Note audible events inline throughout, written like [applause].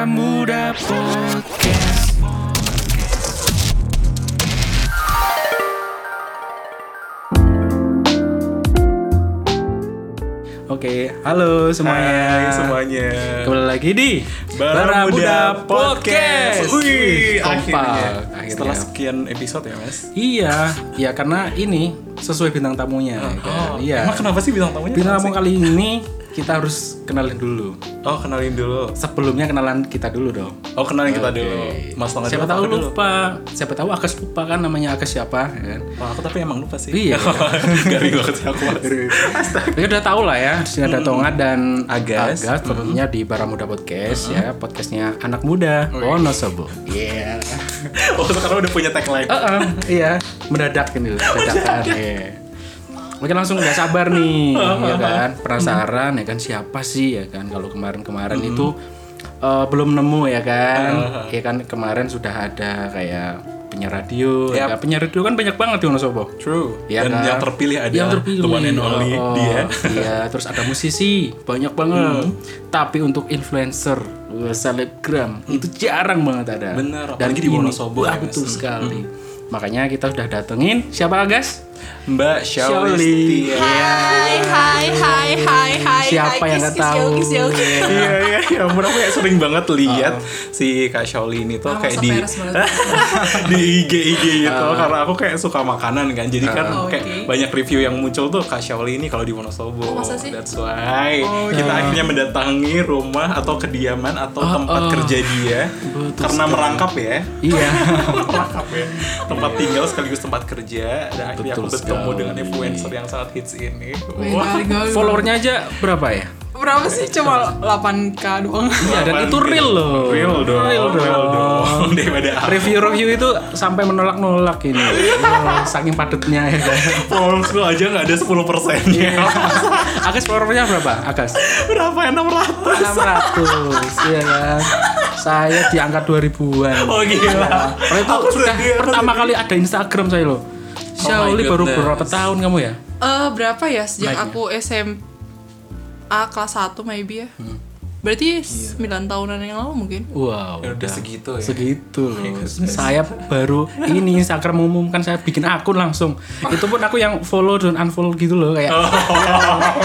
Baramuda Podcast. Oke, halo semuanya. Hai semuanya. Kembali lagi di Baramuda Podcast. Wih, akhirnya. akhirnya. Setelah sekian episode ya, Mas. Iya, ya karena ini sesuai bintang tamunya. ya kan? Oh, iya. Emang kenapa sih bintang tamunya? Bintang tamu kali ini kita harus kenalin dulu. Oh, kenalin dulu. Sebelumnya kenalan kita dulu dong. Oh, kenalin kita Oke. dulu. Mas Tongga Siapa tahu apa dulu? lupa. Siapa tahu Agas lupa kan namanya Agas siapa, ya kan? Wah, aku tapi emang lupa sih. Iya. [laughs] Garing banget sih aku, Mas. Ya udah tahu lah ya, di sini ada Tonga dan Agas. Agas tentunya di Baramuda Podcast ya, podcastnya anak muda Wonosobo. Iya. [laughs] Oh, sekarang udah punya tagline. Heeh, iya, mendadak ini loh, [laughs] dadakan. Iya. Mungkin langsung nggak sabar nih, [laughs] ya kan? Penasaran ya kan siapa sih ya kan? Kalau kemarin-kemarin itu eh, belum nemu ya kan? Ya kan kemarin sudah ada kayak penyiar radio, ya Yap. kan? penyiar radio kan banyak banget di Wonosobo. True. Ya Dan kan? yang terpilih ada yang terpilih the one and only Oh, dia. iya terus ada musisi banyak banget Hmm. tapi untuk influencer uh, selebgram itu jarang banget ada Bener, apalagi di Wonosobo ya, Mas. betul sekali makanya kita sudah datengin siapa Agas Mbak Shauli. Shaulistia. Hai, hai, hai, hai, hai. Siapa hai, yang nggak tahu? Iya iya iya, ampun aku kayak sering banget lihat si Kak Shauli ini tuh [laughs] Ah, kayak di di IG IG gitu karena aku kayak suka makanan kan. Jadi kan Oh, kayak oke. banyak review yang muncul tuh Kak Shauli ini kalau di Wonosobo. Oh, masa sih? That's why Oh, kita akhirnya mendatangi rumah atau kediaman atau Oh, tempat oh. kerja dia Betul karena sekali. merangkap ya. iya [laughs] merangkap ya. Tempat tinggal sekaligus tempat kerja dan akhirnya aku bertemu sekali. dengan influencer yang sangat hits ini. Wah. followernya aja berapa ya Berapa sih? Cuma 8k doang. iya dan itu real loh Real dong. real dong [laughs] Daripada aku. review-review itu sampai menolak-nolak ini Wah, saking padatnya ya kan Followersku aja nggak ada 10 persennya. Iya. Agas followernya berapa Agas Berapa ya? 600? 600 iya kan saya di angka 2000-an Oh gila. Karena itu Aku sudah pertama kali ada Instagram saya loh Shaoli baru berapa tahun kamu ya? Eh, berapa ya sejak Naiknya. aku SMA kelas 1 maybe ya? Berarti 9 tahunan yang lalu mungkin. Wow, Ya udah segitu ya. segitu loh. [laughs] saya baru ini Instagram umumkan saya bikin akun langsung. Itu pun aku yang follow dan unfollow gitu loh kayak.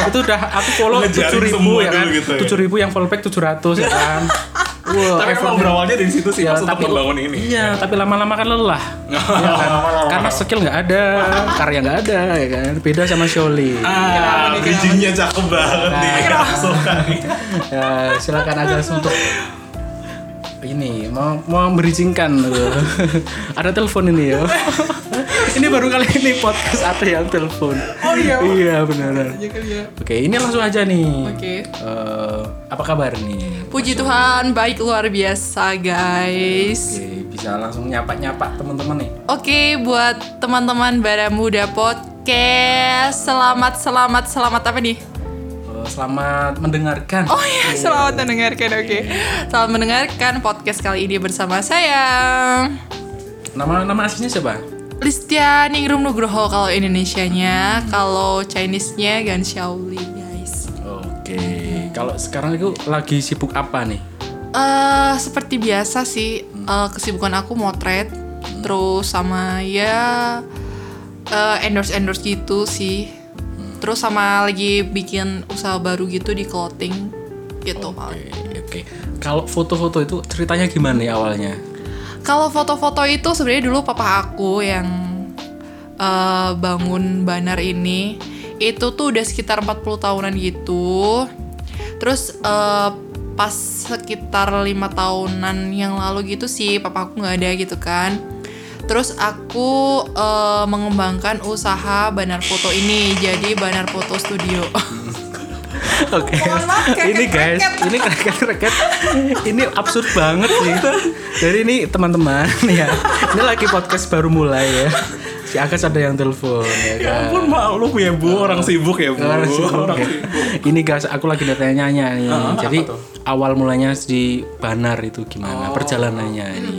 itu udah aku follow tujuh ribu ya kan, gitu ya. tujuh ribu yang follow back tujuh ratus ya kan. [laughs] Wow, Tapi emang berawalnya dari situ sih Ya, mas untuk tapi membangun ini. Iya, tapi lama-lama kan lelah. [laughs] Ya kan? Karena skill nggak ada, karya nggak ada, ya kan. Beda sama Sholi. Ah, bridgingnya cakep banget nih. [laughs] Suka nih. Ya, silakan ada untuk ini mau mau bridgingkan loh. [laughs] ada telepon ini ya. [laughs] ini baru kali ini podcast ada yang telepon. Oh iya. iya beneran. Iya ya. Oke, ini langsung aja nih. Oke. Eh, apa kabar nih? Puji Tuhan, baik luar biasa guys. Oke, bisa langsung nyapa-nyapa teman-teman nih. Oke, buat teman-teman Baramuda Podcast, selamat, selamat, selamat apa nih? Eh, selamat mendengarkan. Oh iya, selamat mendengarkan, oke. Selamat mendengarkan podcast kali ini bersama saya. Nama nama aslinya siapa? Listia Ningrum Nugroho kalau Indonesianya, kalau Chinese-nya Gan Xiaoli, guys. Oke, kalau sekarang itu lagi sibuk apa nih? Eh, seperti biasa sih, eh, kesibukan aku motret, terus sama ya endorse endorse gitu sih. Terus sama lagi bikin usaha baru gitu di clothing gitu. Oke, oke. Kalau foto-foto itu ceritanya gimana nih awalnya? Kalau foto-foto itu sebenarnya dulu papa aku yang eh, bangun banner ini itu tuh udah sekitar 40 tahunan gitu. Terus eh, pas sekitar lima tahunan yang lalu gitu sih papa aku nggak ada gitu kan. Terus aku eh, mengembangkan usaha banner foto ini jadi banner foto studio. [laughs] Oke, kreket, ini guys, kreket. ini kreket-kreket, ini absurd banget sih. Jadi ini teman-teman [laughs] ya, ini lagi podcast baru mulai ya. Si Agas ada yang telepon ya Ya kan. ampun maklum ya bu, orang sibuk ya bu. Orang sibuk, Orang ya. sibuk. Ini guys, aku lagi nanya nih. Jadi awal mulanya di Banar itu gimana perjalanannya ini?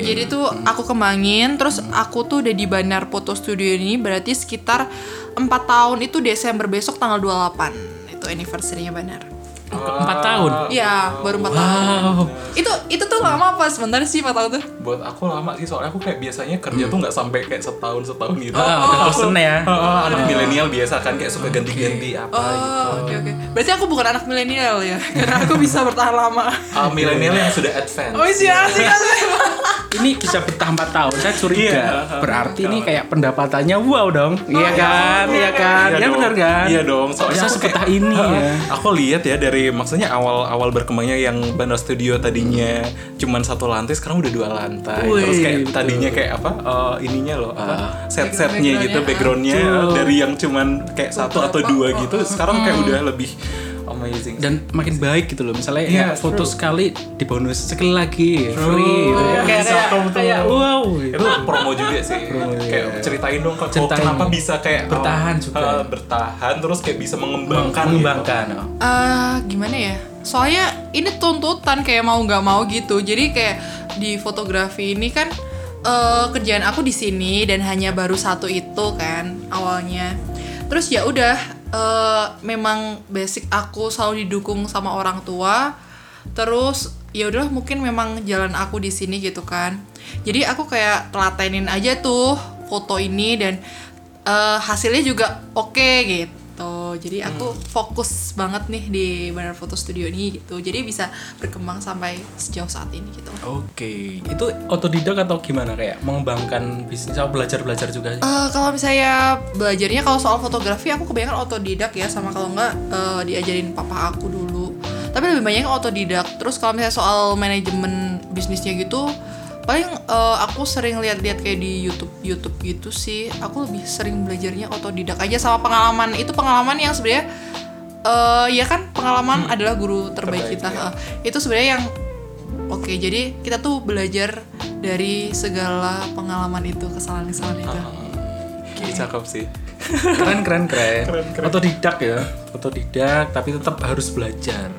Hmm, Jadi tuh aku kembangin, terus aku tuh udah di Banar Foto Studio ini berarti sekitar 4 tahun itu Desember besok tanggal 28 itu anniversary-nya Banar. Empat tahun. Iya, baru 4 tahun. Wow. Itu itu tuh lama apa sebentar sih 4 tahun tuh? Buat aku lama sih soalnya aku kayak biasanya kerja tuh nggak sampai kayak setahun setahun gitu. Ah, udah bosen ya. Ah, ah, anak milenial biasa kan kayak suka ganti-ganti apa gitu. Oh, oke oke. Berarti aku bukan anak milenial ya, [laughs] karena aku bisa bertahan lama. Ah, milenial yang sudah advance. Oh iya, asik asik. [laughs] Ini bisa bertahan 4 tahun, saya curiga. Iya. Berarti ini kayak pendapatannya wow dong. Iya kan? Iya kan? Iya Iya dong. benar kan? Iya dong. Soalnya Bisa aku ini [laughs] ya. Aku lihat ya dari maksudnya awal-awal berkembangnya yang Bandar Studio tadinya cuman satu lantai, sekarang udah dua lantai. Wih, Terus kayak betul. tadinya kayak apa? eh, ininya loh, apa? Set-setnya Background-nya, gitu, ah. backgroundnya Betul. dari yang cuman kayak satu atau dua oh, gitu, oh, sekarang kayak udah lebih amazing. dan makin baik gitu loh misalnya Iya, ya, foto true. sekali dibonus sekali lagi True. free gitu ya. kayak kayak, betul. kayak wow itu promo juga sih kayak ceritain dong kok Ceritain. kenapa bisa kayak Bertahan oh, juga. eh, bertahan terus kayak bisa mengembangkan mengembangkan oh. Eh, gimana ya? Soalnya ini tuntutan kayak mau nggak mau gitu. Jadi kayak di fotografi ini kan eh, kerjaan aku di sini dan hanya baru satu itu kan awalnya. Terus ya udah eh, memang basic aku selalu didukung sama orang tua. Terus ya udah mungkin memang jalan aku di sini gitu kan. Jadi aku kayak telatenin aja tuh foto ini dan eh, hasilnya juga oke gitu jadi aku fokus banget nih di Bandar Foto Studio ini gitu. Jadi bisa berkembang sampai sejauh saat ini gitu. Oke, itu otodidak atau gimana kayak mengembangkan bisnis atau belajar-belajar juga? Eh, kalau misalnya belajarnya kalau soal fotografi aku kebanyakan otodidak ya. Sama kalau nggak eh, diajarin papa aku dulu. Tapi lebih banyak otodidak. Terus kalau misalnya soal manajemen bisnisnya gitu paling eh, aku sering lihat-lihat kayak di YouTube YouTube gitu sih. Aku lebih sering belajarnya otodidak aja sama pengalaman. Itu pengalaman yang sebenarnya eh ya kan? Pengalaman adalah guru terbaik Terbaik, kita. ya. Eh, itu sebenarnya yang oke jadi kita tuh belajar dari segala pengalaman itu kesalahan-kesalahan itu. Oke, cakep sih. Keren keren keren. Keren, keren. Otodidak ya, otodidak tapi tetap harus belajar,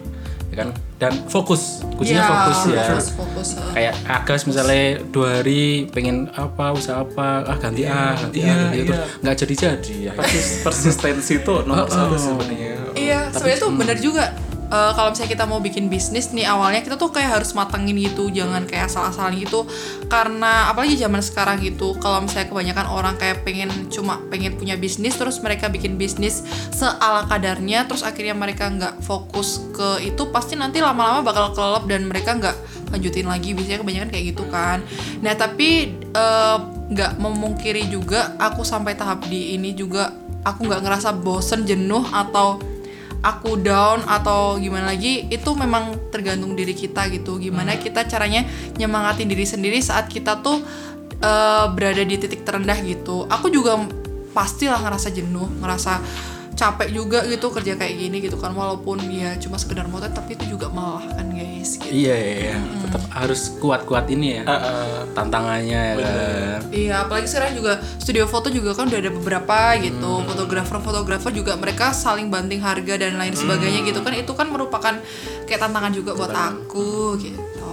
ya kan? Dan fokus, kuncinya Ya, fokus ya. fokus, fokus. Kayak Agas misalnya dua hari pengen apa usaha apa, ah ganti A, ganti A, iya, ganti itu iya. nggak jadi jadi. Ya. Persis- persistensi itu nomor satu sebenarnya Iya, sebenarnya tuh bener juga. Eh, kalau misalnya kita mau bikin bisnis nih awalnya kita tuh kayak harus matengin gitu, jangan kayak asal-asalan gitu. Karena apalagi zaman sekarang gitu, kalau misalnya kebanyakan orang kayak pengen cuma pengen punya bisnis terus mereka bikin bisnis seala kadarnya, terus akhirnya mereka nggak fokus ke itu, pasti nanti lama-lama bakal kelelep dan mereka nggak lanjutin lagi. Biasanya kebanyakan kayak gitu kan. Nah tapi eh, nggak memungkiri juga aku sampai tahap di ini juga aku nggak ngerasa bosen jenuh atau aku down atau gimana lagi itu memang tergantung diri kita gitu. Gimana kita caranya nyemangatin diri sendiri saat kita tuh eh, berada di titik terendah gitu. Aku juga pastilah ngerasa jenuh ngerasa capek juga gitu kerja kayak gini gitu kan. Walaupun ya cuma sekedar motor tapi itu juga melelahkan guys gitu. Iya, iya, iya. tetap harus kuat-kuat ini ya. Tantangannya ya kan. Iya, apalagi sekarang juga studio foto juga kan udah ada beberapa gitu. Fotografer-fotografer juga mereka saling banting harga dan lain sebagainya gitu kan. Itu kan merupakan kayak tantangan juga buat aku gitu.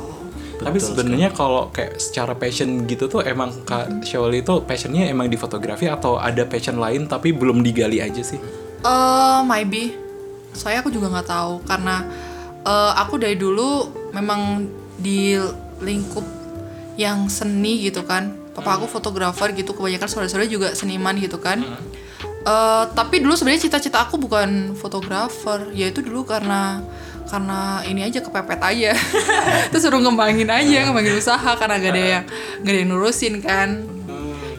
Tapi sebenarnya kalau kayak secara passion gitu tuh emang Kak Shaoli itu passionnya emang di fotografi atau ada passion lain tapi belum digali aja sih? Eh, maybe. Soalnya aku juga nggak tahu karena eh, aku dari dulu memang di lingkup yang seni gitu kan. Papa aku fotografer gitu, kebanyakan saudara-saudara juga seniman gitu kan. Eh, tapi dulu sebenarnya cita-cita aku bukan fotografer, yaitu dulu karena karena ini aja kepepet aja. [laughs] Terus suruh ngembangin aja, ngembangin usaha karena gak ada yang gak ada yang nurusin kan.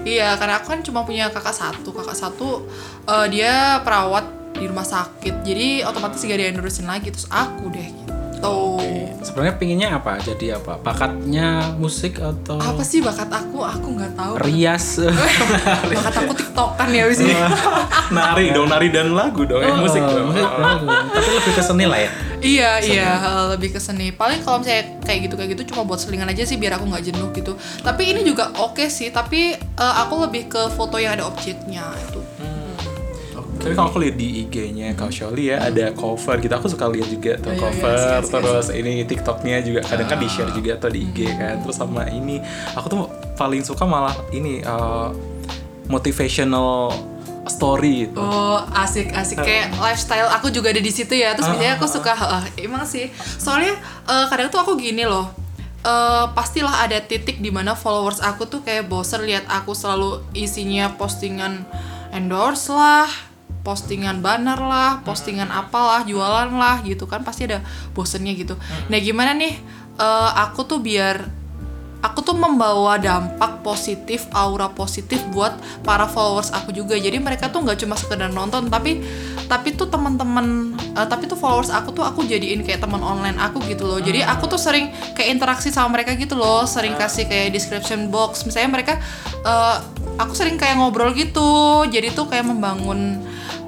Iya, karena aku kan cuma punya kakak satu. Kakak satu eh, dia perawat di rumah sakit. Jadi otomatis gak ada yang nurusin lagi. Terus aku deh gitu. Sebenarnya pinginnya apa? Jadi apa? Bakatnya musik atau Apa sih bakat aku? Aku nggak tahu. rias? [laughs] bakat aku tiktokan ya abis ini. nari dong, nari dan lagu dong, eh, musik Oh, dong. musik, Tapi lebih ke seni lah ya. iya iya eh, lebih ke seni. Paling kalau misalnya kayak gitu kayak gitu cuma buat selingan aja sih biar aku nggak jenuh gitu. Tapi ini juga oke sih. Tapi eh, aku lebih ke foto yang ada objeknya itu. Tapi kalau aku lihat di IG-nya Kak Shaoli ya ada cover gitu, aku suka lihat juga tuh Oh, iya, iya, cover, asik, asik, terus ini TikToknya juga kadang kan di share juga tuh di IG kan, terus sama ini aku tuh paling suka malah ini uh, motivational story itu. Oh asik asik. Kayak lifestyle aku juga ada di situ ya. Terus biasanya aku suka "Ah, emang sih. Soalnya eh, kadang tuh aku gini loh. Eh, pastilah ada titik di mana followers aku tuh kayak boser lihat aku selalu isinya postingan endorse lah postingan banner lah postingan apalah jualan lah gitu kan pasti ada bosennya gitu. Nah gimana nih eh, aku tuh biar aku tuh membawa dampak positif, aura positif buat para followers aku juga. Jadi mereka tuh nggak cuma sekedar nonton, tapi tapi tuh teman-teman, eh, tapi tuh followers aku tuh aku jadiin kayak teman online aku gitu loh. Jadi aku tuh sering kayak interaksi sama mereka gitu loh, sering kasih kayak description box. Misalnya mereka, eh, aku sering kayak ngobrol gitu. Jadi tuh kayak membangun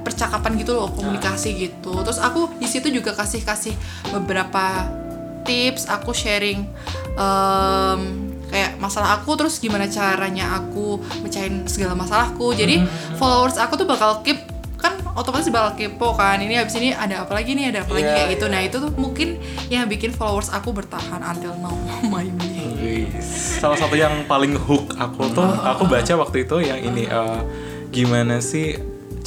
percakapan gitu loh, komunikasi gitu. Terus aku di situ juga kasih kasih beberapa tips aku sharing em, kayak masalah aku terus gimana caranya aku mecahin segala masalahku. Jadi followers aku tuh bakal keep kan otomatis bakal kepo kan ini habis ini ada apa lagi nih ada apa lagi Iya, kayak gitu. Nah itu tuh mungkin yang bikin followers aku bertahan until now [laughs] maybe Salah satu yang paling hook aku tuh, aku baca waktu itu yang ini eh, gimana sih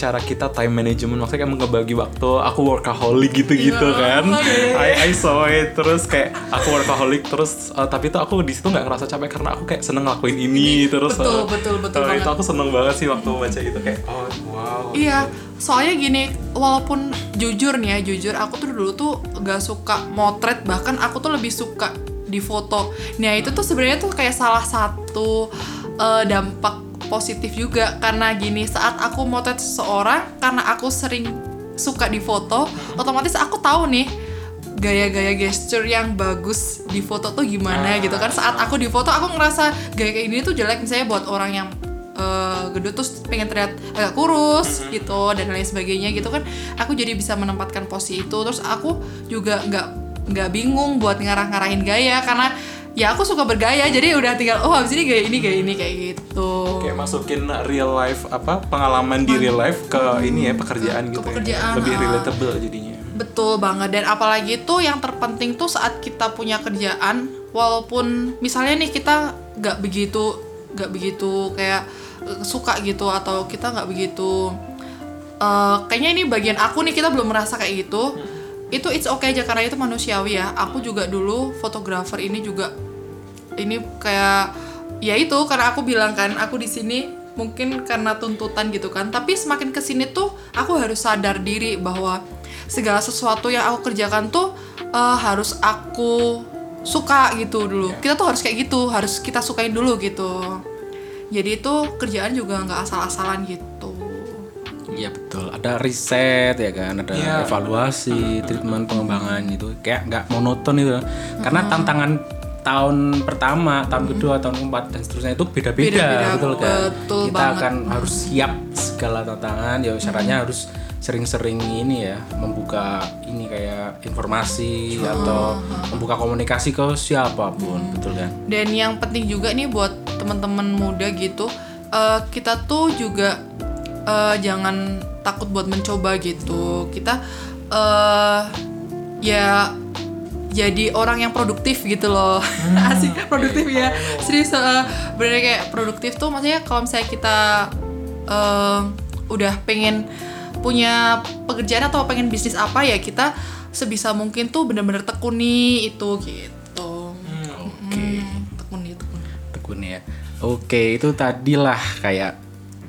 cara kita time management maksudnya kayak ngebagi waktu aku workaholic gitu-gitu kan. I, I saw it. Terus kayak aku workaholic terus eh, tapi tuh aku di situ nggak ngerasa capek karena aku kayak seneng ngelakuin ini terus betul, eh, betul, betul eh, itu aku seneng banget sih waktu baca itu kayak oh wow Iya, soalnya gini, walaupun jujur nih ya, jujur aku tuh dulu tuh gak suka motret, bahkan aku tuh lebih suka di foto. Nah itu tuh sebenarnya tuh kayak salah satu eh, dampak positif juga. Karena gini saat aku motret seseorang, karena aku sering suka di foto, otomatis aku tahu nih gaya-gaya gesture yang bagus di foto tuh gimana gitu kan. Saat aku di foto aku ngerasa gaya kayak gini tuh jelek. Misalnya buat orang yang eh, gendut terus pengen terlihat agak kurus gitu dan lain sebagainya gitu kan. Aku jadi bisa menempatkan posisi itu. Terus aku juga nggak nggak bingung buat ngarah-ngarahin gaya karena ya aku suka bergaya jadi udah tinggal oh habis ini gaya ini gaya ini kayak gitu. Kayak masukin real life apa pengalaman di real life ke ini ya pekerjaan Ke gitu pekerjaan, ya lebih ah. relatable jadinya. Betul banget dan apalagi tuh yang terpenting tuh saat kita punya kerjaan walaupun misalnya nih kita nggak begitu nggak begitu kayak eh, suka gitu atau kita nggak begitu eh, kayaknya ini bagian aku nih kita belum merasa kayak gitu itu it's okay aja karena itu manusiawi ya. Aku juga dulu fotografer ini juga ini kayak ya itu karena aku bilang kan aku di sini mungkin karena tuntutan gitu kan. Tapi semakin ke sini tuh aku harus sadar diri bahwa segala sesuatu yang aku kerjakan tuh eh, harus aku suka gitu dulu. Kita tuh harus kayak gitu harus kita sukain dulu gitu. Jadi itu kerjaan juga nggak asal-asalan gitu Iya betul. Ada riset ya kan, ada Iya. evaluasi, treatment pengembangan itu kayak nggak monoton itu. Karena tantangan tahun pertama, tahun kedua, tahun keempat dan seterusnya itu beda-beda, Beda-beda, betul kan? betul Kita banget. akan harus siap segala tantangan. Ya syaratnya harus sering-sering ini ya membuka ini kayak informasi atau membuka komunikasi ke siapa pun, betul kan? Dan yang penting juga nih buat teman-teman muda gitu, eh, kita tuh juga eh, jangan takut buat mencoba gitu. Kita eh ya jadi orang yang produktif gitu loh. [laughs] Asik produktif ya. Serius eh, bener kayak produktif tuh maksudnya kalau misalnya kita eh, udah pengen punya pekerjaan atau pengen bisnis apa ya kita sebisa mungkin tuh bener-bener tekuni itu gitu. Oke. Hmm, tekuni tekuni. tekun ya. Oke, itu tadilah kayak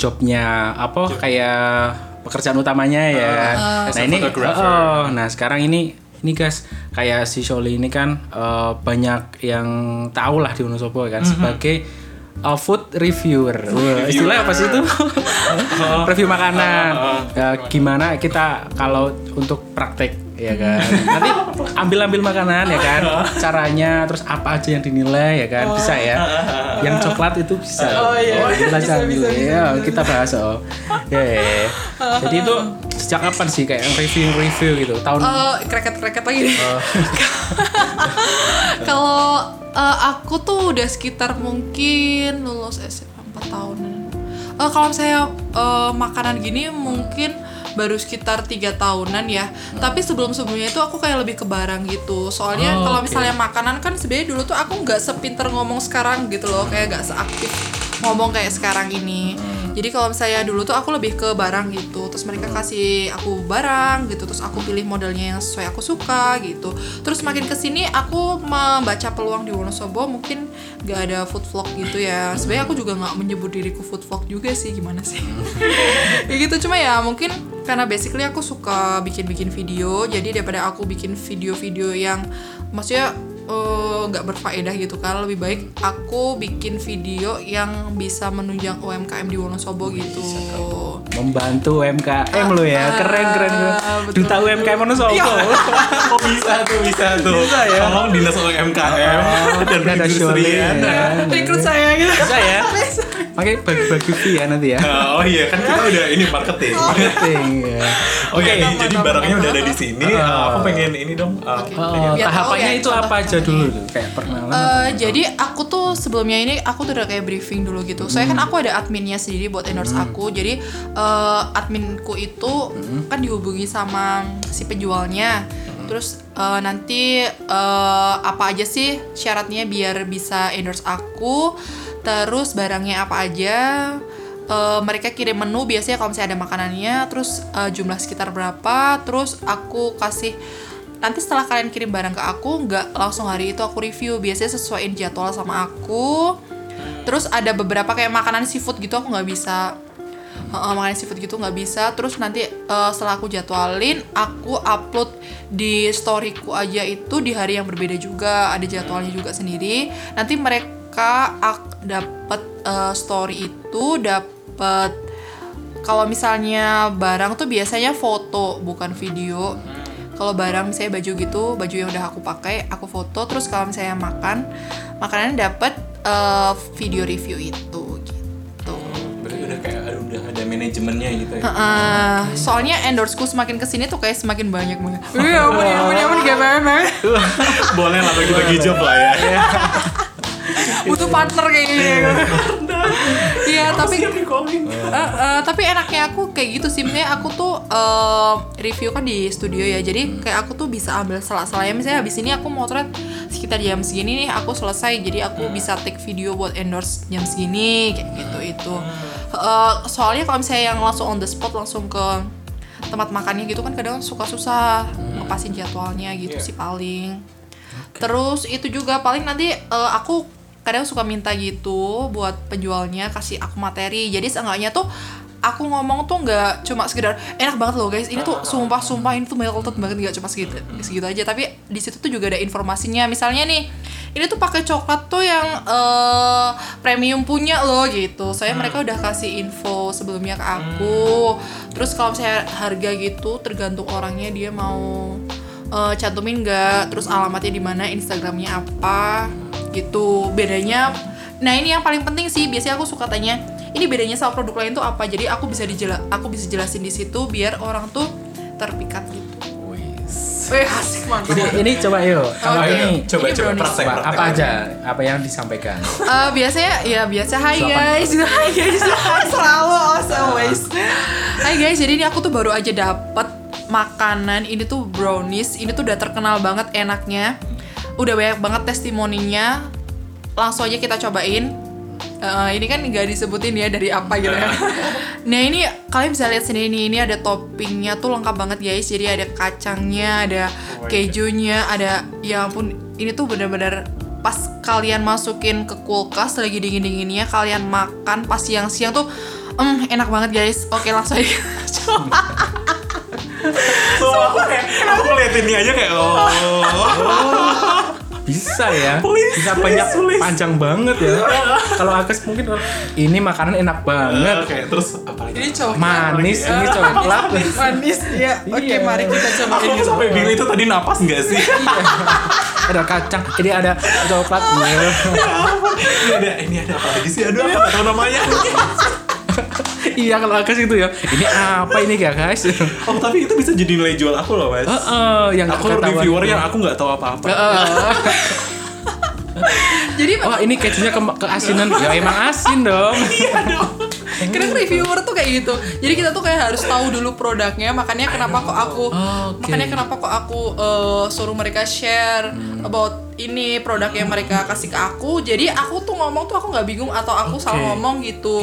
jobnya apa kayak pekerjaan utamanya ya. as nah a ini, photographer. oh, nah sekarang ini ini guys kayak si Sholi ini kan eh, banyak yang tahu lah di Wonosobo kan sebagai uh, food reviewer. Wah, istilah apa sih itu? [laughs] Review makanan. Ya, gimana kita kalau untuk praktek ya kan. Nanti ambil-ambil makanan ya kan. Caranya terus apa aja yang dinilai ya kan. Bisa ya. Yang coklat itu bisa. Oh, iya. kita sambil ya kita bahas oh. Ya. Jadi itu sejak kapan sih kayak review-review gitu? Tahun Eh, kreket-kreket lagi deh. [laughs] Kalau eh, aku tuh udah sekitar mungkin lulus SMA 4 tahunan. Eh, kalau saya eh, makanan gini mungkin baru sekitar tiga tahunan ya. Tapi sebelum sebelumnya itu aku kayak lebih ke barang gitu. Soalnya Oh, kalau oke. misalnya makanan kan sebenarnya dulu tuh aku nggak sepinter ngomong sekarang gitu loh, kayak nggak seaktif ngomong kayak sekarang ini. Jadi kalau misalnya dulu tuh aku lebih ke barang gitu, terus mereka kasih aku barang gitu, terus aku pilih modelnya yang sesuai aku suka gitu. Terus makin ke sini aku membaca peluang di Wonosobo mungkin gak ada food vlog gitu ya. Sebenarnya aku juga nggak menyebut diriku food vlog juga sih, gimana sih? [laughs] ya gitu cuma ya mungkin karena basically aku suka bikin-bikin video, jadi daripada aku bikin video-video yang maksudnya eh, nggak berfaedah gitu kan lebih baik aku bikin video yang bisa menunjang UMKM di Wonosobo gitu Membantu UMKM lo ya. Keren keren. keren. Ah, betul. Duta UMKM mana sopo? Oh bisa tuh, bisa tuh. Bisa ya? Tolong dinas UMKM dan Ini ada. Shirley, ya. rekrut saya gitu Bisa ya? [laughs] Pakai bagi-bagi fee ya nanti ya. Oh iya kan kita udah ini marketing. Marketing ya. Oke, Mantap, jadi mantap, barangnya udah ada di sini. Uh, aku pengen ini dong. uh, Oke. pengen- Oh, Biar tahu tahapannya ya, itu apa aja dulu tuh? Kayak perkenalan. Eh, jadi aku tuh sebelumnya ini aku tuh udah kayak briefing dulu gitu. Soalnya kan aku ada adminnya sendiri buat endorse aku. Jadi eh, adminku itu kan dihubungi sama si penjualnya. Terus eh, nanti eh, apa aja sih syaratnya biar bisa endorse aku. Terus barangnya apa aja. Eh, mereka kirim menu biasanya kalau misalnya ada makanannya. Terus eh, jumlah sekitar berapa. Terus aku kasih nanti setelah kalian kirim barang ke aku nggak langsung hari itu aku review biasanya sesuaiin jadwal sama aku terus ada beberapa kayak makanan seafood gitu aku nggak bisa Heeh, makanan seafood gitu nggak bisa terus nanti eh, setelah aku jadwalin aku upload di storyku aja itu di hari yang berbeda juga ada jadwalnya juga sendiri nanti mereka ak- dapat eh, story itu dapat kalau misalnya barang tuh biasanya foto bukan video kalau barang misalnya baju gitu baju yang udah aku pakai aku foto terus kalau misalnya makan makanannya dapat eh, video review itu gitu Berarti udah kayak ada- udah ada manajemennya gitu ya. Heeh. soalnya endorseku semakin ke sini tuh kayak semakin banyak banget iya ampun ya ampun ya ampun gak apa-apa Boleh lah bagi-bagi job lah ya. [laughs] butuh partner kayaknya iya. [laughs] Tapi Eh, eh, tapi enaknya aku kayak gitu sih. Maksudnya aku tuh eh, review kan di studio ya. Jadi kayak aku tuh bisa ambil salah-salahnya. Misalnya habis ini aku motret sekitar jam segini nih aku selesai. Jadi aku bisa take video buat endorse jam segini kayak gitu itu. Eh, soalnya kalau misalnya yang langsung on the spot langsung ke tempat makannya gitu kan kadang suka susah ngepasin jadwalnya gitu Iya. sih paling. Terus itu juga paling nanti eh, aku kadang suka minta gitu buat penjualnya kasih aku materi. Jadi seenggaknya tuh aku ngomong tuh nggak cuma sekedar enak banget loh guys. Ini tuh sumpah sumpah ini tuh melted banget nggak cuma segitu segitu aja. Tapi di situ tuh juga ada informasinya. Misalnya nih ini tuh pakai coklat tuh yang eh, premium punya loh gitu. Saya mereka udah kasih info sebelumnya ke aku. Terus kalau misalnya harga gitu tergantung orangnya dia mau eh, cantumin nggak terus alamatnya di mana instagramnya apa gitu. Bedanya nah ini yang paling penting sih biasanya aku suka tanya ini bedanya sama produk lain tuh apa? Jadi aku bisa dijela aku bisa jelasin di situ biar orang tuh terpikat gitu. Wih, asik mantap Ini ini coba yuk. Kalau ini Coba Ini. Coba praktek, praktek. apa aja? Apa yang disampaikan? Eh, biasanya ya biasa. Hai Suapan. [laughs] guys. Hai guys. Selalu as always Hai guys. Jadi ini aku tuh baru aja dapet Makanan. Ini tuh brownies. Ini tuh udah terkenal banget enaknya Udah banyak banget testimoninya Langsung aja kita cobain Eh, ini kan nggak disebutin ya dari apa gitu ya. [laughs] Nah ini kalian bisa lihat sendiri nih, ini ada toppingnya tuh lengkap banget guys. Jadi ada kacangnya, ada kejunya, ada ya ampun ini tuh bener-bener pas kalian masukin ke kulkas lagi dingin-dinginnya kalian makan pas siang-siang tuh em enak banget guys. Oke langsung aja. [laughs] coba. So, aku aku lihat ini aja kayak oh. [laughs] Bisa ya. Please, Bisa please, banyak please. panjang banget ya. Kalau Agus mungkin ini makanan enak banget. Oke, terus apa lagi? Ini coklat. Manis ini coklat. Manis ya. Oke Iya. mari kita coba Aku ini. sampai bingung itu tadi napas nggak sih? ada kacang, ini ada coklat. ini ada ini ada apa lagi sih? Aduh, nggak tahu namanya. [laughs] iya kalau Agus itu ya. Ini apa ini ya guys? [laughs] Oh, tapi itu bisa jadi nilai jual aku loh, Mas. Heeh, yang aku reviewer yang aku nggak tahu apa-apa. Heeh. [laughs] Jadi Wah ini kejunya ke keasinan ya emang asin [laughs] dong. Kadang reviewer tuh kayak gitu. Jadi kita tuh kayak harus tahu dulu produknya. Makanya kenapa kok aku Oke. makanya kenapa kok aku eh, suruh mereka share about ini produk yang mereka kasih ke aku jadi aku tuh ngomong tuh aku nggak bingung atau aku salah Oke. ngomong gitu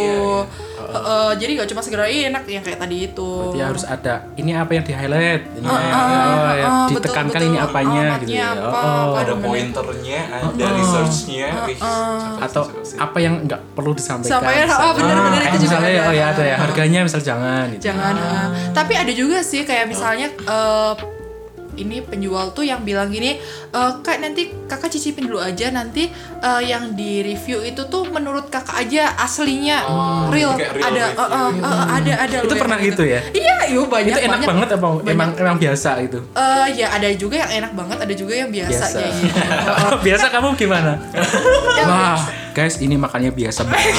Heeh, jadi nggak cuma "Ih, enak yang kayak tadi itu Berarti harus ada ini apa yang di highlight, ini Ah, oh, ah, ya, betul, ditekankan betul. ini apanya Ah, gitu ya. apa, Oh, apa ada pointernya ada researchnya wih cakep atau apa yang nggak perlu disampaikan. Sampaikan, misalnya. oh, bener-bener kayak itu juga misalnya, ada. Oh ya ada ya harganya misal jangan. Gitu. jangan tapi ada juga sih kayak misalnya eh, ini penjual tuh yang bilang gini "Eh, kak nanti kakak cicipin dulu aja nanti eh, yang di review itu tuh menurut kakak aja aslinya real, kayak real ada review. eh, eh, eh, ada ada Itu pernah yang gitu ya? iya yuk banyak Itu enak banyak. banget apa emang emang biasa itu? Eh, ya ada juga yang enak banget ada juga yang biasa, Biasa. kayak gitu. [laughs] biasa kamu gimana? Ya, Wah, guys, ini makannya biasa banget.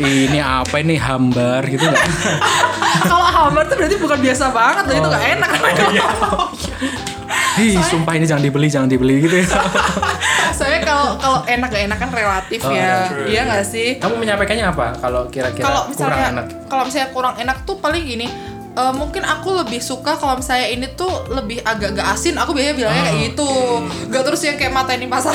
ini apa ini hambar gitu nggak? kalau hammer tuh berarti bukan biasa banget loh itu gak enak Ih, sumpah ini jangan dibeli, jangan dibeli gitu ya. Soalnya kalau kalau enak gak enak kan relatif Oh, ya. true. Iya gak sih? Kamu menyampaikannya apa kalau kira-kira Kalau kurang misalnya enak? kalau misalnya kurang enak tuh paling gini. Eh, mungkin aku lebih suka kalau misalnya ini tuh lebih agak gak asin. Aku biasanya bilangnya kayak gitu. gak terus yang kayak mata ini pasar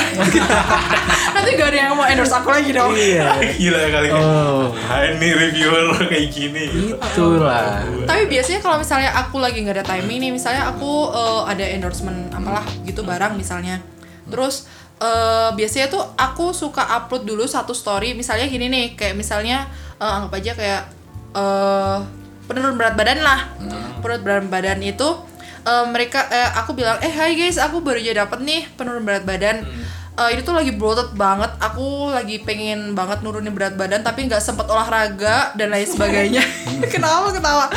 [laughs] nanti gak ada yang mau endorse aku lagi dong. Iya. [laughs] gila kali Oh. ah, ini reviewer kayak gini. Itulah. tapi biasanya kalau misalnya aku lagi nggak ada timing nih misalnya aku eh, ada endorsement apalah gitu barang misalnya. Terus eh, biasanya tuh aku suka upload dulu satu story. Misalnya gini nih kayak misalnya eh, anggap aja kayak eh penurun berat badan lah. Penurun berat badan itu eh, mereka eh, aku bilang eh hai guys aku baru aja dapet nih penurun berat badan Eh, ini tuh lagi bloated banget. Aku lagi pengen banget nurunin berat badan tapi nggak sempet olahraga dan lain sebagainya. [laughs] [laughs] Kenapa ketawa.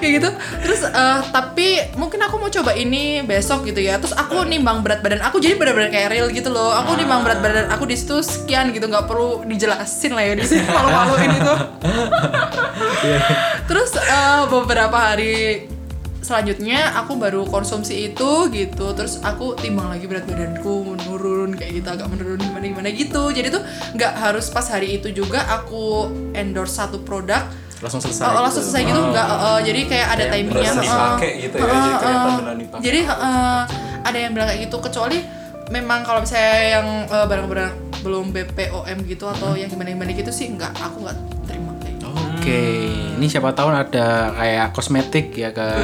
Kayak gitu. Terus eh, tapi mungkin aku mau coba ini besok gitu ya. Terus aku nimbang berat badan aku jadi benar-benar kayak real gitu loh. Aku nimbang berat badan aku di situ sekian gitu nggak perlu dijelasin lah ya di sini malu-maluin itu. [laughs] Terus eh, beberapa hari selanjutnya aku baru konsumsi itu gitu terus aku timbang lagi berat badanku menurun kayak gitu agak menurun gimana gimana gitu. Jadi tuh nggak harus pas hari itu juga aku endorse satu produk Langsung selesai. Oh, langsung selesai gitu nggak eh, eh, jadi kayak ada Kayak timingnya. dipakai gitu ya, eh, jadi dipakai. jadi eh, ada yang bilang kayak gitu kecuali memang kalau misalnya yang eh, barang-barang belum BPOM gitu atau yang gimana-gimana gitu sih nggak aku nggak Oke, ini siapa tahu ada kayak kosmetik ya kan.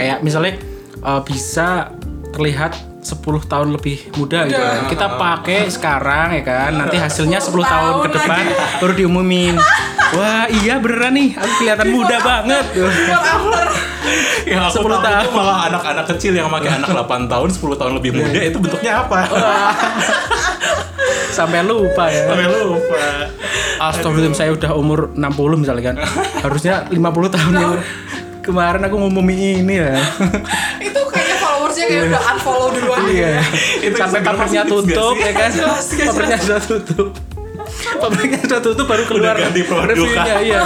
kayak misalnya uh, bisa terlihat 10 tahun lebih muda gitu kan. Kita pakai sekarang ya kan. Nanti hasilnya 10 tahun ke depan baru diumumin. Wah, iya beneran nih. Aku kelihatan muda banget. yang aku 10 tahu tahun. itu malah anak-anak kecil yang pakai anak 8 tahun 10 tahun lebih muda itu bentuknya apa [laughs] Sampai lupa ya. sampai lupa Astagfirullahaladzim saya udah umur 60 misalnya kan. Harusnya 50 tahun yang kemarin aku ngumumin ini ya. itu kayaknya followersnya kayak udah unfollow duluan Iya. Itu Sampai nggak tutup ya kan. Pabriknya sudah tutup. Pabriknya sudah tutup baru keluar ganti produk, reviewnya kan? iya.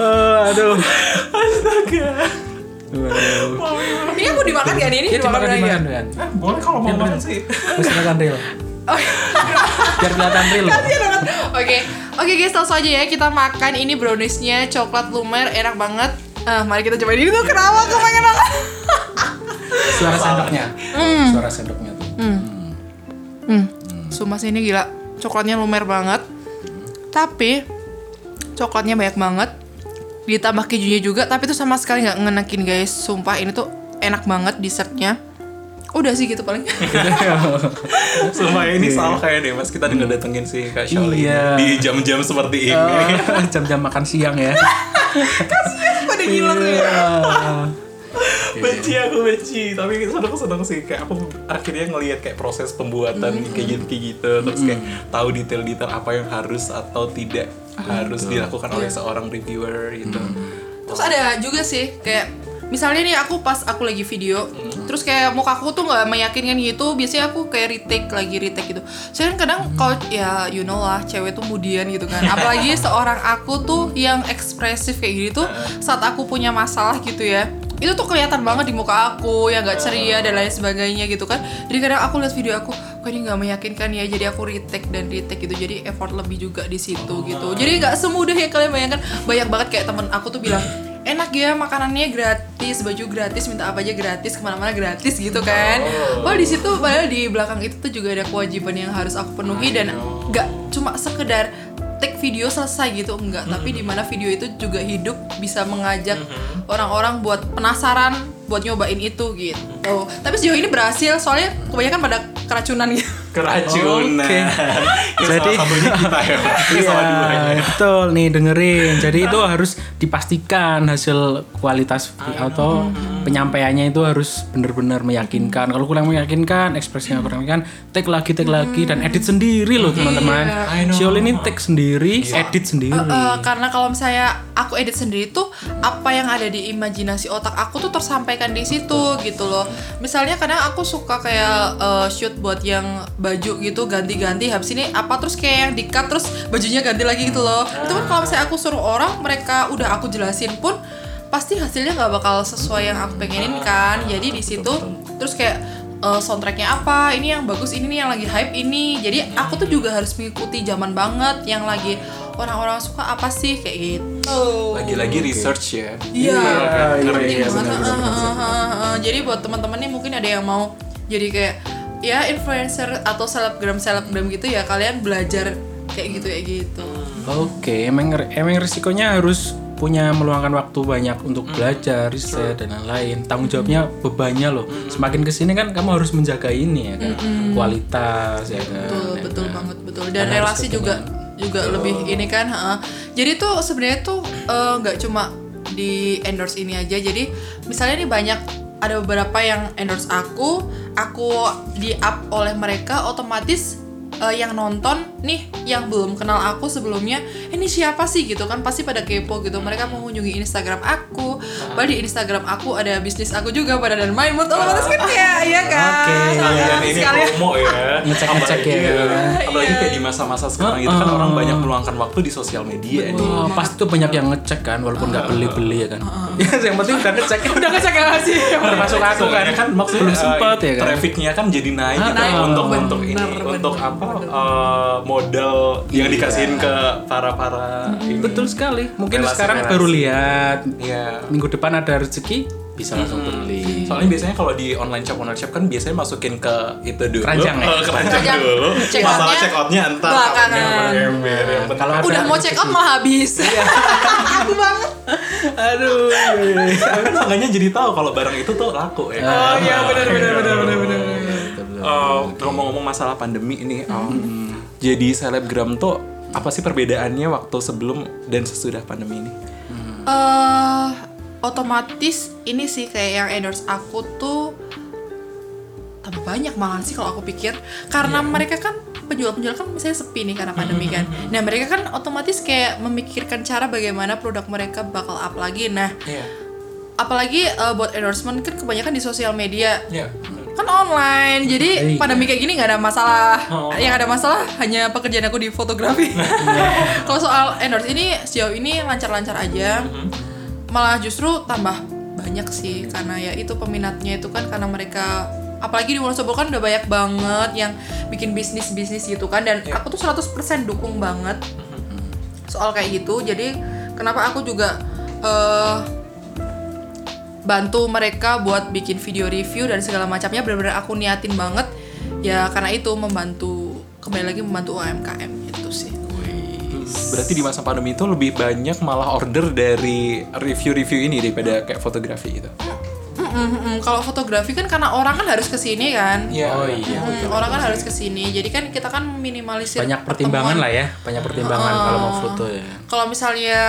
Eh, aduh. astaga ini aku dimakan gak nih ini Iya dimakan lagi dimakan ya? kan. Eh, boleh kalau mau makan sih Terus makan real. Biar kelihatan real. Kasian banget. Oke, oke guys, langsung aja ya kita makan ini browniesnya coklat lumer enak banget. Eh, mari kita cobain ini tuh kenapa aku pengen banget. Suara sendoknya. Hmm. Suara sendoknya tuh. Hmm, sumpah sih ini gila, coklatnya lumer banget. Tapi coklatnya banyak banget. Ditambah kejunya juga, tapi itu sama sekali nggak ngenekin guys. Sumpah ini tuh enak banget dessertnya. Udah sih gitu paling. [laughs] Sumpah ini salah kayak deh mas. Kita udah datengin si Kak Shirley Iya. di jam-jam seperti ini. Eh, [laughs] Jam-jam makan siang ya. Pada gila tuh ya. benci aku benci. Tapi seneng seneng sih kayak aku akhirnya ngelihat kayak proses pembuatan kayak gitu kayak gitu. Terus kayak tahu detail-detail apa yang harus atau tidak harus dilakukan oleh seorang reviewer gitu. Terus ada juga sih kayak misalnya nih aku pas aku lagi video terus kayak muka aku tuh nggak meyakinkan gitu biasanya aku kayak retake lagi retake gitu. Kan kadang kalau ya you know lah cewek tuh mudian gitu kan. Apalagi [laughs] seorang aku tuh yang ekspresif kayak gitu saat aku punya masalah gitu ya itu tuh kelihatan banget di muka aku yang nggak ceria dan lain sebagainya gitu kan. Jadi kadang aku lihat video aku kok ini nggak meyakinkan ya jadi aku retake dan retake gitu. Jadi effort lebih juga di situ gitu. Jadi nggak semudah yang kalian bayangkan. Banyak banget kayak temen aku tuh bilang enak ya makanannya gratis baju gratis minta apa aja gratis ke mana-mana gratis gitu kan. Oh. Di situ padahal di belakang itu tuh juga ada kewajiban yang harus aku penuhi dan nggak cuma sekedar take video selesai gitu enggak tapi di mana video itu juga hidup bisa mengajak orang-orang buat penasaran buat nyobain itu gitu tapi sejauh ini berhasil soalnya kebanyakan pada keracunan gitu Keracunan. Oke. Ya, Jadi- kita ya. Iya, betul nih dengerin. Jadi itu harus dipastikan hasil kualitas atau penyampaiannya itu harus benar-benar meyakinkan. Kalau kurang meyakinkan, ekspresinya kurang meyakinkan, take lagi, take lagi dan edit sendiri loh teman-teman. I know. Siol ini take sendiri, edit sendiri. Eh, karena kalau misalnya aku edit sendiri tuh apa yang ada di imajinasi otak aku tuh tersampaikan di situ gitu loh. Misalnya kadang aku suka kayak eh, shoot buat yang baju gitu ganti-ganti habis ini apa terus kayak yang di cut terus bajunya ganti lagi gitu loh. Itu kan kalau misalnya aku suruh orang mereka udah aku jelasin pun pasti hasilnya nggak bakal sesuai yang aku pengenin kan. Jadi di situ terus kayak eh, soundtracknya apa ini yang bagus ini nih yang lagi hype ini jadi aku tuh juga harus mengikuti zaman banget yang lagi orang-orang suka apa sih? Kayak gitu. Lagi-lagi research ya. iya. Iya, iya, jadi buat teman-teman nih mungkin ada yang mau jadi kayak ya influencer atau selebgram selebgram gitu ya kalian belajar kayak gitu ya gitu. Oke, emang emang risikonya harus punya meluangkan waktu banyak untuk belajar, riset dan lain-lain. Tanggung jawabnya bebannya loh. Semakin ke sini kan kamu harus menjaga ini ya kan, kualitas ya kan. betul ya betul kan? banget betul. Dan dan relasi juga juga lebih ini kan heeh. jadi tuh sebenarnya tuh eh, nggak cuma di endorse ini aja jadi misalnya nih banyak ada beberapa yang endorse aku aku di up oleh mereka otomatis eh, yang nonton nih yang belum kenal aku sebelumnya "Eh, ini siapa sih? gitu kan pasti pada kepo gitu. Mereka mengunjungi Instagram aku. Padahal di Instagram aku ada bisnis aku juga pada dan main otomatis kan? Ya iya kan? Oke, Heeh, Dan ini sekalian promo ya. [laughs] Ngecek-ngecek ya. Apalagi- Apalagi kayak di masa-masa sekarang itu kan orang banyak meluangkan waktu di sosial media nih. Oh, pasti tuh banyak yang ngecek kan, walaupun nggak beli-beli ya kan. Ya, yang penting udah ngecek. udah ngecek ya sih Termasuk aku kan, kan maksudnya belum eh, sempat ya kan. Trafficnya kan jadi naik, Ah, gitu naik. untuk Bener, untuk ini bener, untuk bener, apa eh, modal yang Iya. dikasihin ke para para ini. Betul sekali. Mungkin sekarang baru lihat Iya. minggu depan ada rezeki bisa langsung beli. Soalnya biasanya kalau di online shop online shop kan biasanya masukin ke itu dulu. Keranjang ya? Eh, keranjang dulu. Check Masalah check outnya entar belakangan. Kalau udah mau check out malah habis [laughs] aku banget Aduh. iya, iya. kan seenggaknya jadi tahu kalau barang itu tuh laku ya. Oh, iya, benar, benar, benar, benar, benar. Eh, ngomong-ngomong masalah pandemi ini, um, jadi selebgram tuh apa sih perbedaannya waktu sebelum dan sesudah pandemi ini? eh otomatis ini sih kayak yang endorse aku tuh tambah banyak malah sih kalau aku pikir. Karena mereka kan penjual-penjual kan misalnya sepi nih karena pandemi kan. Nah mereka kan otomatis kayak memikirkan cara bagaimana produk mereka bakal up lagi. Nah Iya. apalagi eh, buat endorsement kan kebanyakan di sosial media. Iya. kan online. Jadi Iya. pandemi kayak gini nggak ada masalah. Oh. yang ada masalah hanya pekerjaan aku di fotografi. [laughs] Kalau soal endorse ini sejauh ini lancar-lancar aja malah justru tambah banyak sih karena ya itu peminatnya itu kan karena mereka apalagi di Wonosobo kan udah banyak banget yang bikin bisnis bisnis gitu kan dan Iya. aku tuh 100% dukung banget soal kayak gitu. Jadi kenapa aku juga eh bantu mereka buat bikin video review dan segala macamnya benar-benar aku niatin banget. Ya karena itu membantu kembali lagi membantu UMKM itu sih Berarti di masa pandemi itu lebih banyak malah order dari review-review ini daripada kayak fotografi gitu. Mm, mm, mm. kalau fotografi kan karena orang kan harus ke sini kan Iya. Oh iya. Mm, orang kan harus ke sini jadi kan kita kan minimalisir Banyak pertimbangan lah ya, banyak pertimbangan kalau mau foto ya. kalau misalnya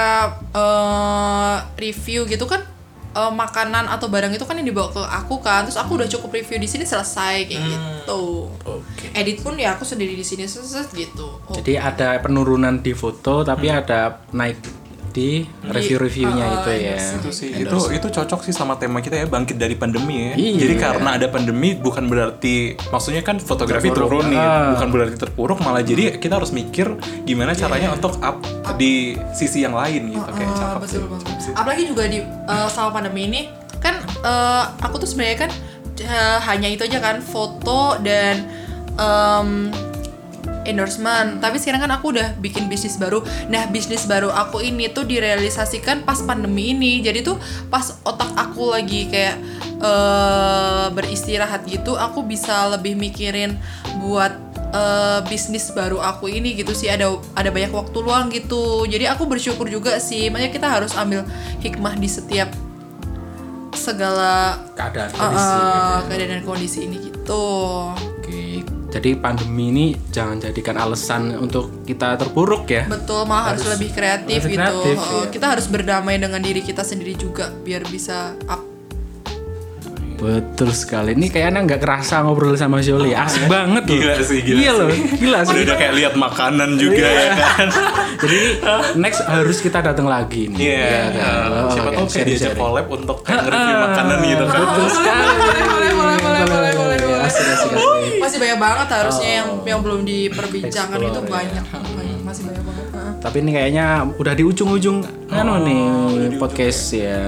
eh, review gitu kan eh, makanan atau barang itu kan yang dibawa ke aku kan. Terus aku udah cukup review di sini selesai kayak gitu. Oke. edit pun ya aku sendiri di sini selesai gitu. Oh, Jadi ada penurunan di foto tapi ada naik di review-reviewnya itu ya. Itu sih itu itu cocok sih sama tema kita ya bangkit dari pandemi ya. Iya. Jadi karena ada pandemi bukan berarti maksudnya kan fotografi Terpuruk. turun nih, Ah. bukan berarti terpuruk malah jadi kita harus mikir gimana caranya untuk up di sisi yang lain gitu kayak Ah, cakep betul sih. banget. Apalagi juga di eh, selama pandemi ini kan eh, aku tuh sebenarnya kan eh, hanya itu aja kan foto dan em, endorsement. Tapi sekarang kan aku udah bikin bisnis baru. Nah bisnis baru aku ini tuh direalisasikan pas pandemi ini. Jadi tuh pas otak aku lagi kayak eh, beristirahat gitu aku bisa lebih mikirin buat eh, bisnis baru aku ini gitu sih. Ada ada banyak waktu luang gitu. Jadi aku bersyukur juga sih. Makanya kita harus ambil hikmah di setiap segala keadaan uh, kondisi. uh, keadaan dan kondisi ini gitu. Oke, jadi pandemi ini jangan jadikan alasan untuk kita terpuruk ya. Betul, malah harus, lebih kreatif lebih gitu. kreatif, Uh, iya. Kita harus berdamai dengan diri kita sendiri juga biar bisa up. Betul sekali. Ini kayaknya nggak kerasa ngobrol sama Joli. Asik banget loh. Gila sih, gila Iya sih. loh, gila sih. Udah, udah kayak lihat makanan juga Iya. ya kan. [laughs] Jadi next harus kita datang lagi nih. Iya. Iya kan? Oh, Siapa oke, tahu kayak diajak collab untuk nge-review makanan gitu kan. Betul sekali. boleh, boleh, boleh, boleh, Masih banyak banget harusnya yang yang belum diperbincangkan Explore, itu ya. banyak. Banyak, Masih banyak banget. Uh. Tapi ini kayaknya udah di ujung-ujung anu nih podcast ya.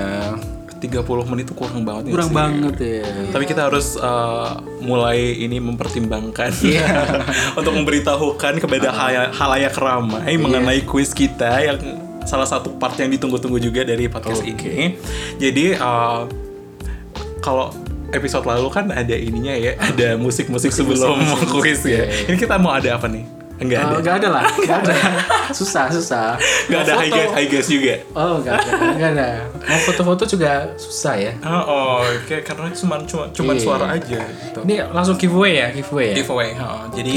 30 menit itu kurang banget ya Kurang sih. banget ya. Tapi kita harus uh, mulai ini mempertimbangkan Iya. [laughs] untuk memberitahukan kepada halayak, halayak ramai mengenai kuis kita yang salah satu part yang ditunggu-tunggu juga dari podcast ini. Jadi uh, kalau episode lalu kan ada ininya ya, ada musik-musik sebelum [laughs] kuis ya. Ini kita mau ada apa nih? Enggak ada. Oh, nggak ada lah, nggak ada. [laughs] Susah, susah. Enggak ada high guys, high guys juga. Oh, nggak ada, nggak ada. Mau foto-foto juga susah ya. Oh, oh kayak karena cuma cuma cuma Iya. suara aja gitu. Ini langsung giveaway ya, giveaway ya. giveaway. oh, jadi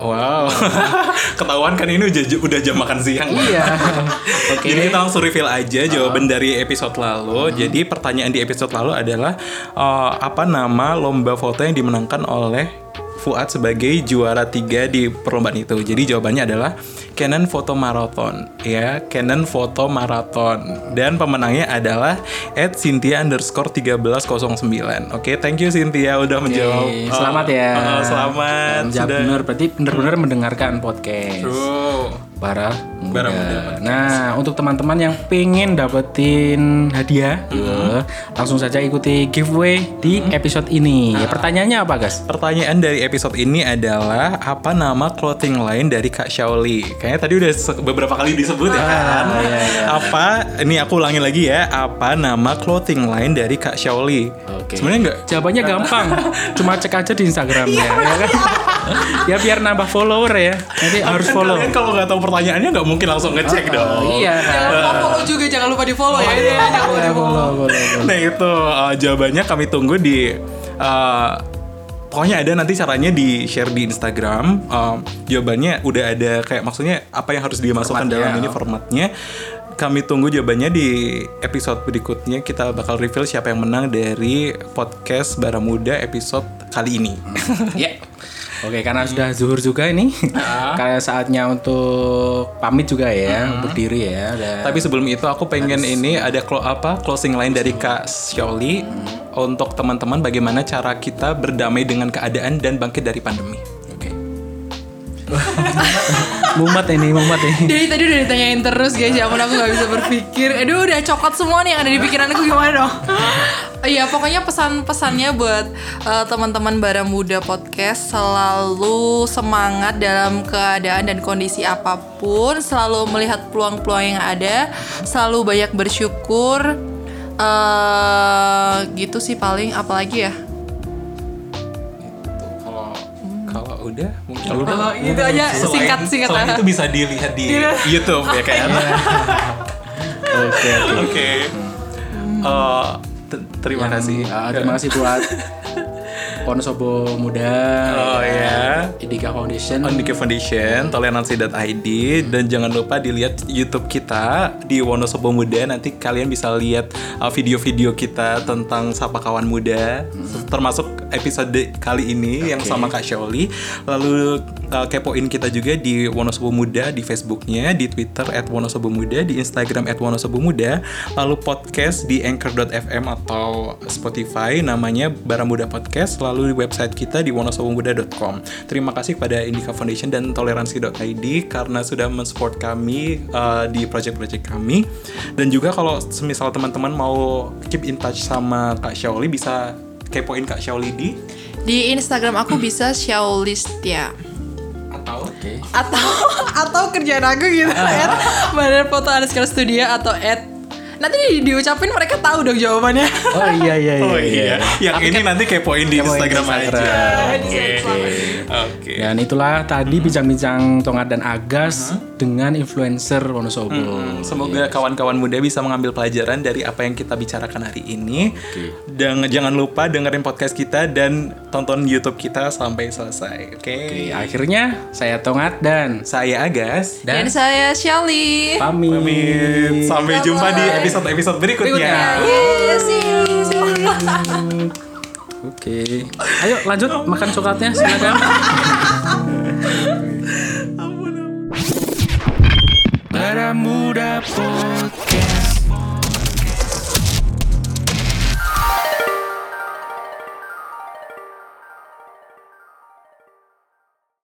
wow. [laughs] Ketahuan kan ini udah udah jam makan siang. Iya. [laughs] Oke. Jadi kita langsung reveal aja jawaban dari episode lalu. Jadi pertanyaan di episode lalu adalah eh, apa nama lomba foto yang dimenangkan oleh Fuad sebagai juara tiga di perlombaan itu. Jadi jawabannya adalah Canon Photo Marathon, ya Canon Photo Marathon. Dan pemenangnya adalah at Cynthia underscore 1309. Oke, thank you Cynthia udah menjawab. Oke, selamat ya. Eh, selamat. Jawab Sudah. bener, berarti bener-bener mendengarkan podcast. True. Bara Muda. Bara Muda Nah, untuk teman-teman yang pengen dapetin hadiah, ya, langsung saja ikuti giveaway di episode ini. Ya, pertanyaannya apa, guys? Pertanyaan dari episode ini adalah apa nama clothing line dari Kak Shaoli? Kayaknya tadi udah beberapa kali disebut ya kan. iya, iya. Apa? Ini aku ulangi lagi ya. Apa nama clothing line dari Kak Shaoli? Oke. Sebenarnya enggak. Jawabannya gampang, [laughs] cuma cek aja di Instagramnya, ya kan? ya biar nambah follower ya. Nanti harus follow. Kalian kalau nggak tahu pertanyaannya nggak mungkin langsung ngecek dong. Iya. Jangan lupa follow [laughs] juga, jangan lupa di follow ya. Ini ya, jangan lupa di follow. Nah itu uh, jawabannya kami tunggu di uh, pokoknya ada nanti caranya di share di Instagram. Um, jawabannya udah ada kayak maksudnya apa yang harus dimasukkan Formatnya. dalam ini formatnya. Kami tunggu jawabannya di episode berikutnya. Kita bakal reveal siapa yang menang dari podcast Bara Muda episode kali ini. [laughs] Ya. Oke, karena sudah zuhur juga ini, [laughs] kayak saatnya untuk pamit juga ya, untuk diri ya. Dan Tapi sebelum itu aku pengen ini ada clo- apa closing line dari Kak Shaoli untuk teman-teman bagaimana cara kita berdamai dengan keadaan dan bangkit dari pandemi. Oke. [laughs] mumat ini, mumat ini. [laughs] Dari tadi udah ditanyain terus guys, ya ampun aku gak bisa berpikir. Aduh udah coklat semua nih yang ada di pikiran aku. Gimana dong? [laughs] Iya pokoknya pesan-pesannya buat eh, teman-teman Bara Muda Podcast Selalu semangat dalam keadaan dan kondisi apa pun. Selalu melihat peluang-peluang yang ada. Selalu banyak bersyukur. Eh Gitu sih paling. Apalagi ya udah mungkin Oh, gitu aja Selain- singkat-singkat selain lah itu bisa dilihat di YouTube ya kan. Oke. Oke. Eh, t- terima kasih. Ah, terima kasih buat Wonosobo Muda. Oh ya. Indika Foundation. Ondike Foundation, toleransi.id dan jangan lupa dilihat YouTube kita di Wonosobo Muda. Nanti kalian bisa lihat uh, video-video kita tentang sapa kawan muda, termasuk episode kali ini yang sama Kak Shaoli. Lalu uh, kepoin kita juga di Wonosobo Muda di Facebooknya, di Twitter @wonosobomuda, di Instagram @wonosobomuda, lalu podcast di anchor.fm atau Spotify namanya Baramuda Podcast, lalu di website kita di wonosobomuda.com. Terima kasih kepada Indika Foundation dan toleransi.id karena sudah mensupport kami uh, di project-project kami. Dan juga kalau semisal teman-teman mau keep in touch sama Kak Shaoli bisa kepoin Kak Shaoli di Di Instagram aku bisa Shaulistia atau Oke. atau [laughs] atau kerjaan aku gitu at badan foto underscore studio atau at nanti di, diucapin mereka tahu dong jawabannya Oh iya iya iya. [laughs] Oh iya. Yang ini nanti kepoin di Kepoin di Instagram aja. Instagram. Oke. Oke. Dan itulah tadi bincang-bincang Tongat dan Agas dengan influencer Wonosobo. Hmm, Semoga kawan-kawan muda bisa mengambil pelajaran dari apa yang kita bicarakan hari ini. Dan jangan lupa dengerin podcast kita dan tonton YouTube kita sampai selesai. Oke. Oke, akhirnya saya Tongat dan Saya Agas. dan dan saya Shelly pamit. Pamit. Sampai jumpa di episode-episode berikutnya. Berikutnya. Yes, see you, see you. Oke. Ayo lanjut makan coklatnya silakan. [laughs] Mura Podcast.